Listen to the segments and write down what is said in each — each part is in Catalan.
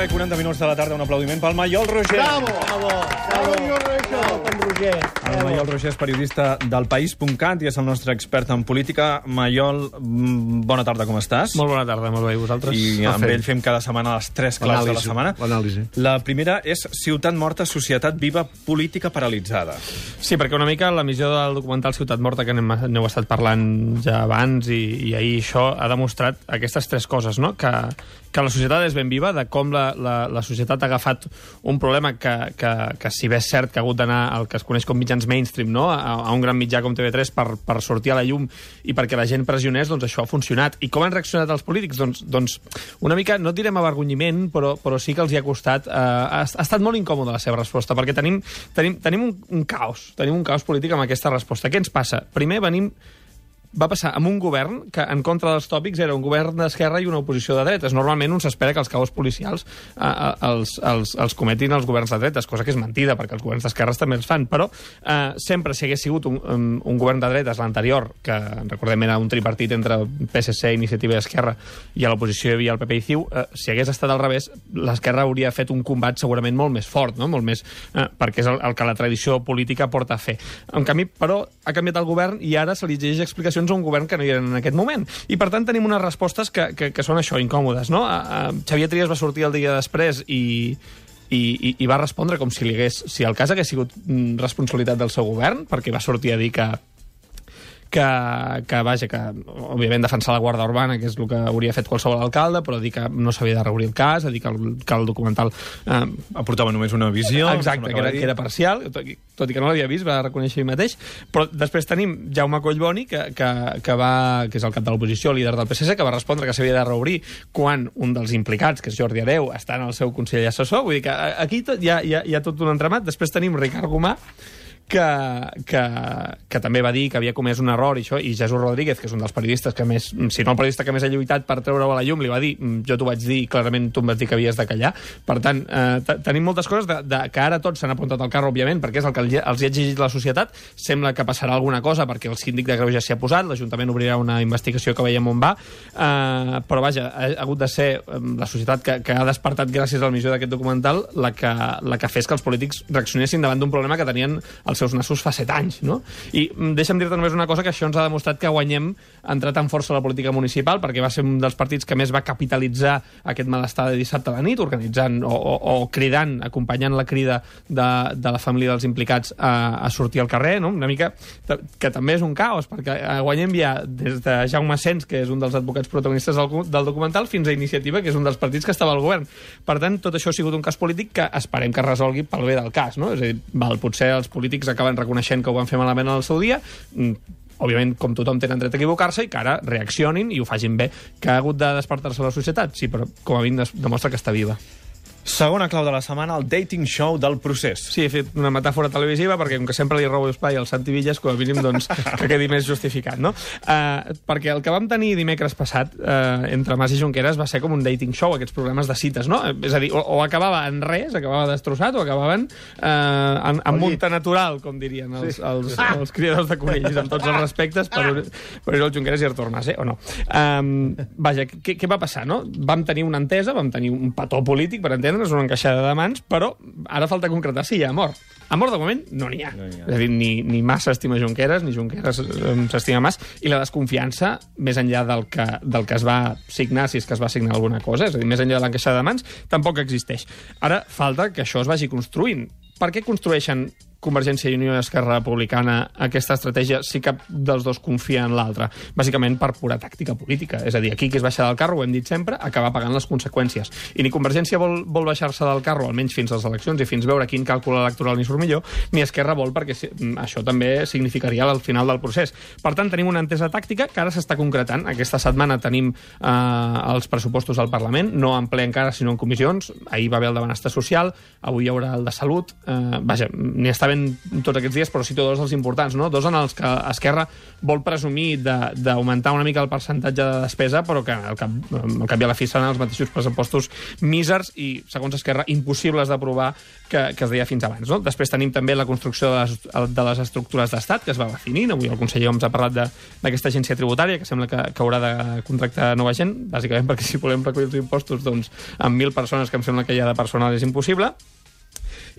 4 i 40 minuts de la tarda, un aplaudiment pel Maiol Roger. Bravo! Bravo! Bravo! Bravo, en Roger! El Maiol Roger és periodista del País.cat i és el nostre expert en política. Maiol, mm, bona tarda, com estàs? Molt bona tarda, molt bé. I vosaltres? I amb ell fem cada setmana les tres claus de la setmana. l'anàlisi. La primera és Ciutat morta, societat viva, política paralitzada. Sí, perquè una mica l'emissió del documental Ciutat Morta, que n'heu estat parlant ja abans i, i ahir això ha demostrat aquestes tres coses, no? Que, que la societat és ben viva, de com la, la, la societat ha agafat un problema que, que, que si bé és cert que ha hagut d'anar al que es coneix com mitjans mainstream, no? a, a un gran mitjà com TV3 per, per sortir a la llum i perquè la gent pressionés, doncs això ha funcionat. I com han reaccionat els polítics? Doncs, doncs una mica, no direm avergonyiment, però, però sí que els hi ha costat... Eh, ha, ha estat molt incòmoda la seva resposta, perquè tenim, tenim, tenim un, un caos, tenim un caos polític amb aquesta resposta. Què ens passa? Primer venim va passar amb un govern que, en contra dels tòpics, era un govern d'esquerra i una oposició de dretes. Normalment un s'espera que els caos policials eh, eh, els, els, els cometin els governs de dretes, cosa que és mentida, perquè els governs d'esquerres també els fan. Però eh, sempre, si hagués sigut un, un, govern de dretes, l'anterior, que recordem era un tripartit entre PSC, Iniciativa i Esquerra, i a l'oposició hi havia el PP i CiU, eh, si hagués estat al revés, l'esquerra hauria fet un combat segurament molt més fort, no? molt més, eh, perquè és el, el que la tradició política porta a fer. En canvi, però, ha canviat el govern i ara se li exigeix explicacions a un govern que no hi eren en aquest moment. I, per tant, tenim unes respostes que, que, que són això, incòmodes. No? A, a, Xavier Trias va sortir el dia després i, i, i, i va respondre com si, li hagués, si el cas hagués sigut mm, responsabilitat del seu govern, perquè va sortir a dir que que, que, vaja, que òbviament defensar la Guàrdia Urbana, que és el que hauria fet qualsevol alcalde, però dir que no s'havia de reobrir el cas, a dir que el, que el documental... Eh, Aportava només una visió. Exacte, que era, que era parcial, tot i, tot i que no l'havia vist, va reconèixer ell mateix. Però després tenim Jaume Collboni, que, que, que, va, que és el cap de l'oposició, líder del PSC, que va respondre que s'havia de reobrir quan un dels implicats, que és Jordi Areu, està en el seu consell assessor. Vull dir que aquí tot, hi, ha, hi, ha, hi ha tot un entramat. Després tenim Ricard Gomà, que, que, que també va dir que havia comès un error i això, i Jesús Rodríguez, que és un dels periodistes que més, si no el periodista que més ha lluitat per treure-ho a la llum, li va dir, "Mm, jo t'ho vaig dir i clarament tu em vas dir que havies de callar. Per tant, eh, te- tenim moltes coses de, de, que ara tots s'han apuntat al carro, òbviament, perquè és el que els hi- ha exigit la societat. Sembla que passarà alguna cosa perquè el síndic de Greuges s'hi ha posat, l'Ajuntament obrirà una investigació que veiem on va, eh, però vaja, ha, ha hagut de ser eh, la societat que, que ha despertat gràcies a l'emissió d'aquest documental la que, la que fes que els polítics reaccionessin davant d'un problema que tenien els seus nassos fa set anys, no? I mm, deixa'm dir-te només una cosa, que això ens ha demostrat que guanyem entrat en força a la política municipal, perquè va ser un dels partits que més va capitalitzar aquest malestar de dissabte a la nit, organitzant o, o, o cridant, acompanyant la crida de, de la família dels implicats a, a sortir al carrer, no? Una mica que també és un caos, perquè guanyem ja des de Jaume Sens, que és un dels advocats protagonistes del, del documental, fins a Iniciativa, que és un dels partits que estava al govern. Per tant, tot això ha sigut un cas polític que esperem que es resolgui pel bé del cas, no? És a dir, val, potser els polítics acaben reconeixent que ho van fer malament en el seu dia, mm, òbviament, com tothom tenen dret a equivocar-se, i que ara reaccionin i ho facin bé. Que ha hagut de despertar-se la societat? Sí, però com a mínim demostra que està viva. Segona clau de la setmana, el dating show del procés. Sí, he fet una metàfora televisiva perquè com que sempre li robo espai al Santi Villas, com a mínim doncs, que quedi més justificat, no? Uh, perquè el que vam tenir dimecres passat uh, entre Mas i Junqueras va ser com un dating show, aquests programes de cites, no? És a dir, o, o acabava en res, acabava destrossat, o acabaven uh, en, en munta natural, com dirien els, sí. els, els criadors de conills, amb tots els respectes per, per Oriol Junqueras i Artur Mas, eh? o no? Um, vaja, què, què va passar, no? Vam tenir una entesa, vam tenir un petó polític, per entendre's, una encaixada de mans, però ara falta concretar si hi ha amor. Amor, de moment, no n'hi ha. No ha. És a dir, ni, ni Mas s'estima Junqueras, ni Junqueras s'estima Mas, i la desconfiança, més enllà del que, del que es va signar, si és que es va signar alguna cosa, és a dir, més enllà de l'encaixada de mans, tampoc existeix. Ara falta que això es vagi construint. Per què construeixen Convergència i Unió i Esquerra Republicana aquesta estratègia si cap dels dos confia en l'altre? Bàsicament per pura tàctica política. És a dir, aquí qui es baixa del carro, ho hem dit sempre, acaba pagant les conseqüències. I ni Convergència vol, vol baixar-se del carro, almenys fins a les eleccions i fins veure quin càlcul electoral ni surt millor, ni Esquerra vol perquè mm, això també significaria el final del procés. Per tant, tenim una entesa tàctica que ara s'està concretant. Aquesta setmana tenim eh, els pressupostos al Parlament, no en ple encara, sinó en comissions. Ahir va haver el de benestar social, avui hi haurà el de salut. Eh, vaja, n'hi està ben tots aquests dies, però cito dos dels importants, no? Dos en els que Esquerra vol presumir d'augmentar una mica el percentatge de despesa, però que al cap, al cap i a la fi seran els mateixos pressupostos mísers i, segons Esquerra, impossibles d'aprovar que, que es deia fins abans. No? Després tenim també la construcció de les, de les estructures d'estat, que es va definint. Avui el conseller Homs ha parlat d'aquesta agència tributària, que sembla que, que haurà de contractar nova gent, bàsicament perquè si volem recollir els impostos, doncs, amb mil persones, que em sembla que hi ha de personal, és impossible.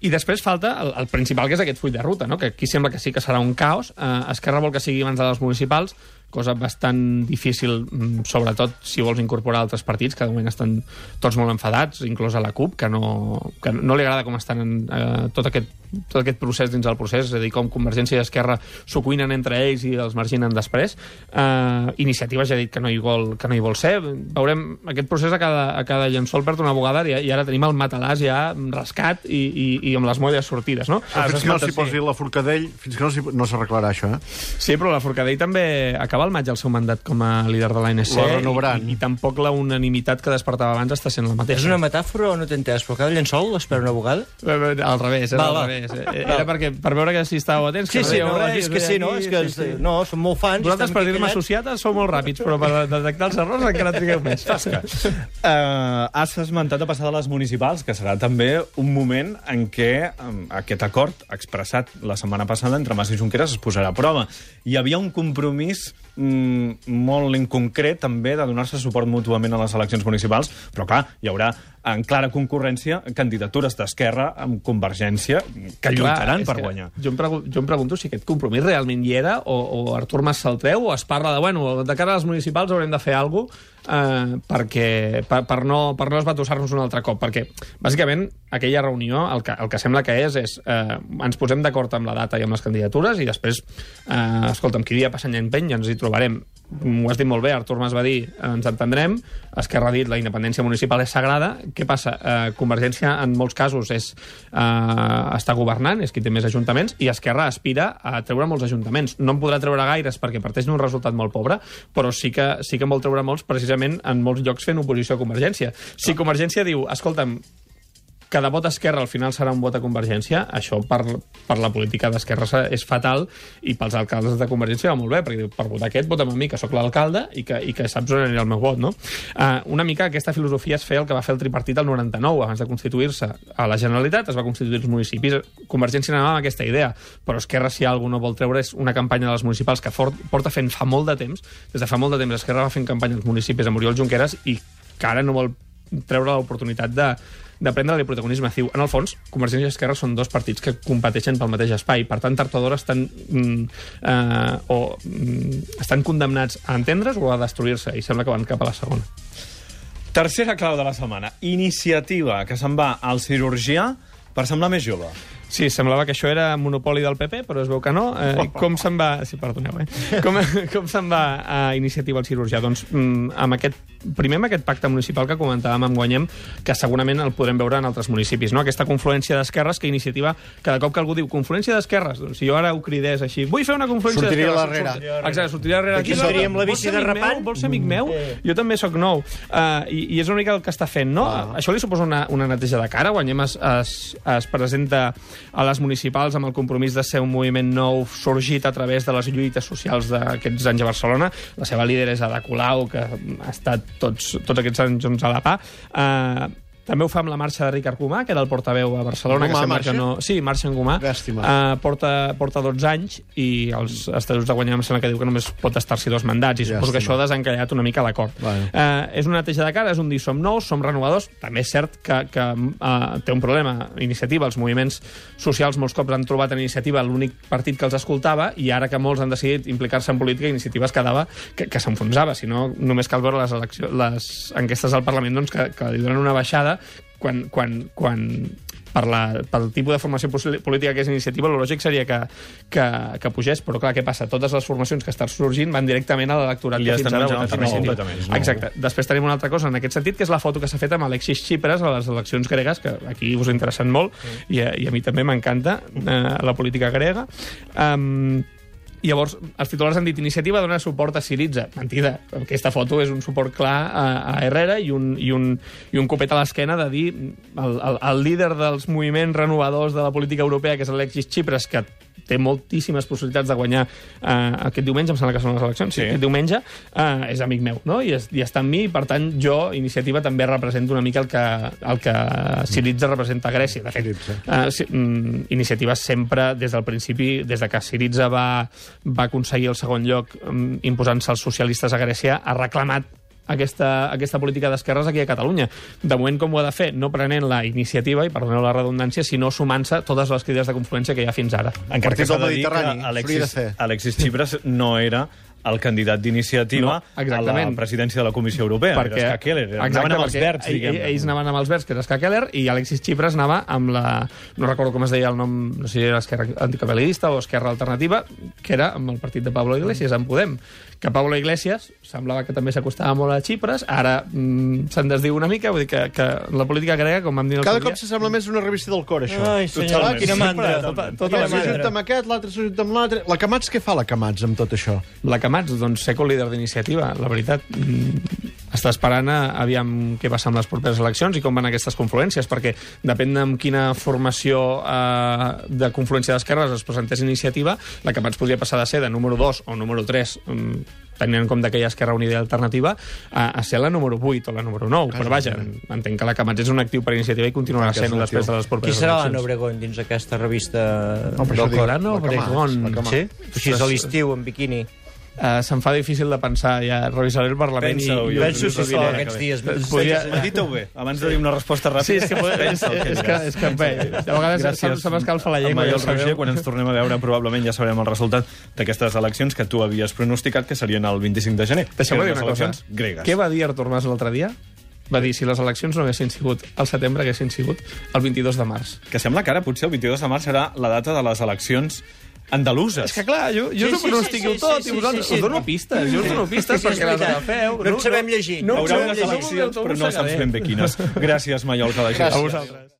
I després falta el, el principal, que és aquest full de ruta, no? que aquí sembla que sí que serà un caos. Eh, Esquerra vol que sigui abans de les municipals, cosa bastant difícil, mm, sobretot si vols incorporar altres partits, que de moment estan tots molt enfadats, inclús a la CUP, que no, que no li agrada com estan en, eh, tot, aquest, tot aquest procés dins del procés, és a dir, com Convergència i Esquerra s'ho cuinen entre ells i els marginen després. Eh, Iniciativa ja ha dit que no hi vol, que no hi vol ser. Veurem aquest procés a cada, a cada llençol perd una bugada i, i ara tenim el matalàs ja rascat i, i, i amb les molles sortides, no? Ah, fins que no s'hi posi la Forcadell, fins que no s'hi- no s'arreglarà això, eh? Sí, però la Forcadell també acaba al maig el seu mandat com a líder de l'ANC i, i tampoc la unanimitat que despertava abans està sent la mateixa. És una metàfora o no t'he entès? Però cada llençol espera una bugada? Eh, eh, Al revés, era Va, al revés. Eh, Era perquè, per veure que si estàveu atents... Sí, que sí, no, res, és que sí, no, és que... sí, sí. No, som molt fans. Vosaltres, per dir-me associat, sou molt ràpids, però per detectar els errors encara trigueu més. Tasca. Uh, has esmentat a passar de les municipals, que serà també un moment en què um, aquest acord expressat la setmana passada entre Mas i Junqueras es posarà a prova. Hi havia un compromís mm, molt inconcret també de donar-se suport mútuament a les eleccions municipals, però clar, hi haurà en clara concurrència candidatures d'Esquerra amb Convergència que lluitaran per guanyar. Jo em, jo em pregunto si aquest compromís realment hi era o, o Artur Mas se'l treu o es parla de, bueno, de cara a les municipals haurem de fer alguna cosa eh, perquè, per, per, no, per no esbatussar-nos un altre cop, perquè bàsicament aquella reunió el que, el que sembla que és és eh, ens posem d'acord amb la data i amb les candidatures i després, eh, escolta'm, qui dia passa any empeny, ens hi trobarem ho has dit molt bé, Artur Mas va dir ens entendrem, Esquerra ha dit la independència municipal és sagrada, què passa? Eh, Convergència en molts casos és, eh, està governant, és qui té més ajuntaments i Esquerra aspira a treure molts ajuntaments no en podrà treure gaires perquè parteix d'un resultat molt pobre, però sí que, sí que en vol treure molts precisament en molts llocs fent oposició a Convergència. Si Convergència diu, escolta'm, cada vot esquerra al final serà un vot a Convergència, això per, per la política d'Esquerra és fatal i pels alcaldes de Convergència va molt bé, perquè per votar aquest, vota'm a mi, que sóc l'alcalde i, que, i que saps on anirà el meu vot, no? Uh, una mica aquesta filosofia es feia el que va fer el tripartit el 99, abans de constituir-se a la Generalitat, es va constituir els municipis. Convergència anava amb aquesta idea, però Esquerra, si algú no vol treure, és una campanya de les municipals que fort, porta fent fa molt de temps, des de fa molt de temps Esquerra va fent campanya als municipis amb Oriol Junqueras i que ara no vol treure l'oportunitat de, de prendre-li protagonisme ciu. En el fons, Convergència i Esquerra són dos partits que competeixen pel mateix espai. Per tant, tard o d'hora estan, mm, eh, o, mm, estan condemnats a entendre's o a destruir-se, i sembla que van cap a la segona. Tercera clau de la setmana. Iniciativa que se'n va al cirurgià per semblar més jove. Sí, semblava que això era monopoli del PP, però es veu que no. Eh, com se'n va... Sí, perdoneu, eh? Com, com se'n va a iniciativa al cirurgià? Doncs mm, amb aquest, primer amb aquest pacte municipal que comentàvem amb Guanyem, que segurament el podrem veure en altres municipis, no? Aquesta confluència d'esquerres que iniciativa, cada cop que algú diu confluència d'esquerres, doncs si jo ara ho cridés així, vull fer una confluència Sortiria d'esquerres... darrere. surt- Exacte, sortiria darrere. Aquí seríem la bici de amic repant? meu? Vols ser amic meu? Jo també sóc nou. Uh, i, I és una mica el que està fent, no? Ah. Això li suposa una, una neteja de cara. Guanyem es, es, es presenta a les municipals amb el compromís de ser un moviment nou sorgit a través de les lluites socials d'aquests anys a Barcelona. La seva líder és Ada Colau, que ha estat tots, tots aquests anys doncs, a la PA. Uh, també ho fa amb la marxa de Ricard Comà, que era el portaveu a Barcelona. Gomà que marxa? que no... Sí, marxa en Comà. Llàstima. Uh, porta, porta 12 anys i els estatuts de guanyar em sembla que diu que només pot estar-s'hi dos mandats i suposo que Llàstima. això ha desencallat una mica l'acord. Vale. Uh, és una neteja de cara, és un dir som nous, som renovadors. També és cert que, que uh, té un problema. Iniciativa, els moviments socials molts cops han trobat en Iniciativa l'únic partit que els escoltava i ara que molts han decidit implicar-se en política, Iniciativa es quedava que, que s'enfonsava. Si no, només cal veure les, les enquestes al Parlament doncs, que, que li donen una baixada quan, quan, quan per la, pel tipus de formació política que és iniciativa, el lògic seria que, que, que pugés, però clar, què passa? Totes les formacions que estan sorgint van directament a l'electorat que fins ara ha votat Iniciativa. no? Exacte. Després tenim una altra cosa en aquest sentit, que és la foto que s'ha fet amb Alexis Tsipras a les eleccions gregues, que aquí us interessen molt, i, a, i a mi també m'encanta eh, la política grega. Um, I llavors, els titulars han dit iniciativa dona suport a Siriza. Mentida. Aquesta foto és un suport clar a, a Herrera i un, i, un, i un copet a l'esquena de dir el, el, el líder dels moviments renovadors de la política europea, que és Alexis Tsipras, que té moltíssimes possibilitats de guanyar eh, aquest diumenge, em sembla que són les eleccions, sí, aquest diumenge, eh, és amic meu, no? I, és, i està amb mi, i per tant, jo, Iniciativa, també represento una mica el que, el que Siriza representa a Grècia. De fet, eh, si, mm, Iniciativa sempre, des del principi, des de que Siriza va, va aconseguir el segon lloc mm, imposant-se als socialistes a Grècia, ha reclamat aquesta, aquesta política d'esquerres aquí a Catalunya. De moment, com ho ha de fer? No prenent la iniciativa, i perdoneu la redundància, sinó sumant-se totes les crides de confluència que hi ha fins ara. Encara que s'ha de dir que Alexis. Alexis Tsipras no era el candidat d'iniciativa No, a la presidència de la Comissió Europea. perquè, era Keller. exacte, Anaven amb els verds, ell- diguem Ells anaven amb els verds, que era Ska Keller, i Alexis Tsipras anava amb la... No recordo com es deia el nom, no sé si era Esquerra Anticapitalista o Esquerra Alternativa, que era amb el partit de Pablo Iglesias, en Podem. Que Pablo Iglesias semblava que també s'acostava molt a Tsipras, ara mm, se'n desdiu una mica, vull dir que, que la política grega, com vam dir el Cada cop s'assembla més una revista del cor, això. Ai, senyor, Totalment. quina mandra. Tota- tota Tota la s'ajunta amb aquest, l'altre s'ajunta amb l'altre. La Camats, què fa la Camats amb tot això? La Camats, doncs, ser líder d'iniciativa, la veritat. Mm, està esperant a, aviam què passa amb les properes eleccions i com van aquestes confluències, perquè depèn de amb quina formació eh, de confluència d'esquerres es presentés iniciativa, la Camats podria passar de ser de número 2 o número 3, mm, tenint en compte que hi ha Esquerra Unida Alternativa, a, a ser la número 8 o la número 9. Però vaja, entenc que la Camats és un actiu per iniciativa i continuarà Que sent després de les Qui properes serà l'Anna. Obregón dins aquesta revista No, per això cor? L'Anna la Camats, Obregón. la Camats. Sí? Així és a l'estiu, en biquini. Uh, se'm fa difícil de pensar, ja revisaré el Parlament Pensa-ho, i, jo Penso si ho so, diré. aquests dies. Podria- Medita-ho bé, abans de dir una resposta ràpida. Sí, és que, és, és, pensa és, que, és que bé, de vegades se, se m'escalfa la llengua. Amb el. Roger, quan ens tornem a veure, probablement ja sabrem el resultat d'aquestes eleccions que tu havies pronosticat que serien el 25 de gener. Deixeu-me dir una cosa. gregues. Què va dir Artur Mas l'altre dia? Va dir, si les eleccions no haguessin sigut al setembre, haguessin sigut el 22 de març. Que sembla que ara potser el 22 de març serà la data de les eleccions andaluses. És que clar, jo, jo Sí, no sí, sí, pronostico sí, sí, tot sí, i vosaltres sí, sí. us dono pistes, jo us dono pistes Sí, sí, perquè les agafeu. No en sabem llegir. No, Hi no, haurà no, unes no, no, eleccions, no, no, però no no saps sabré. ben bé quines. Gràcies, Mallol, que A vosaltres.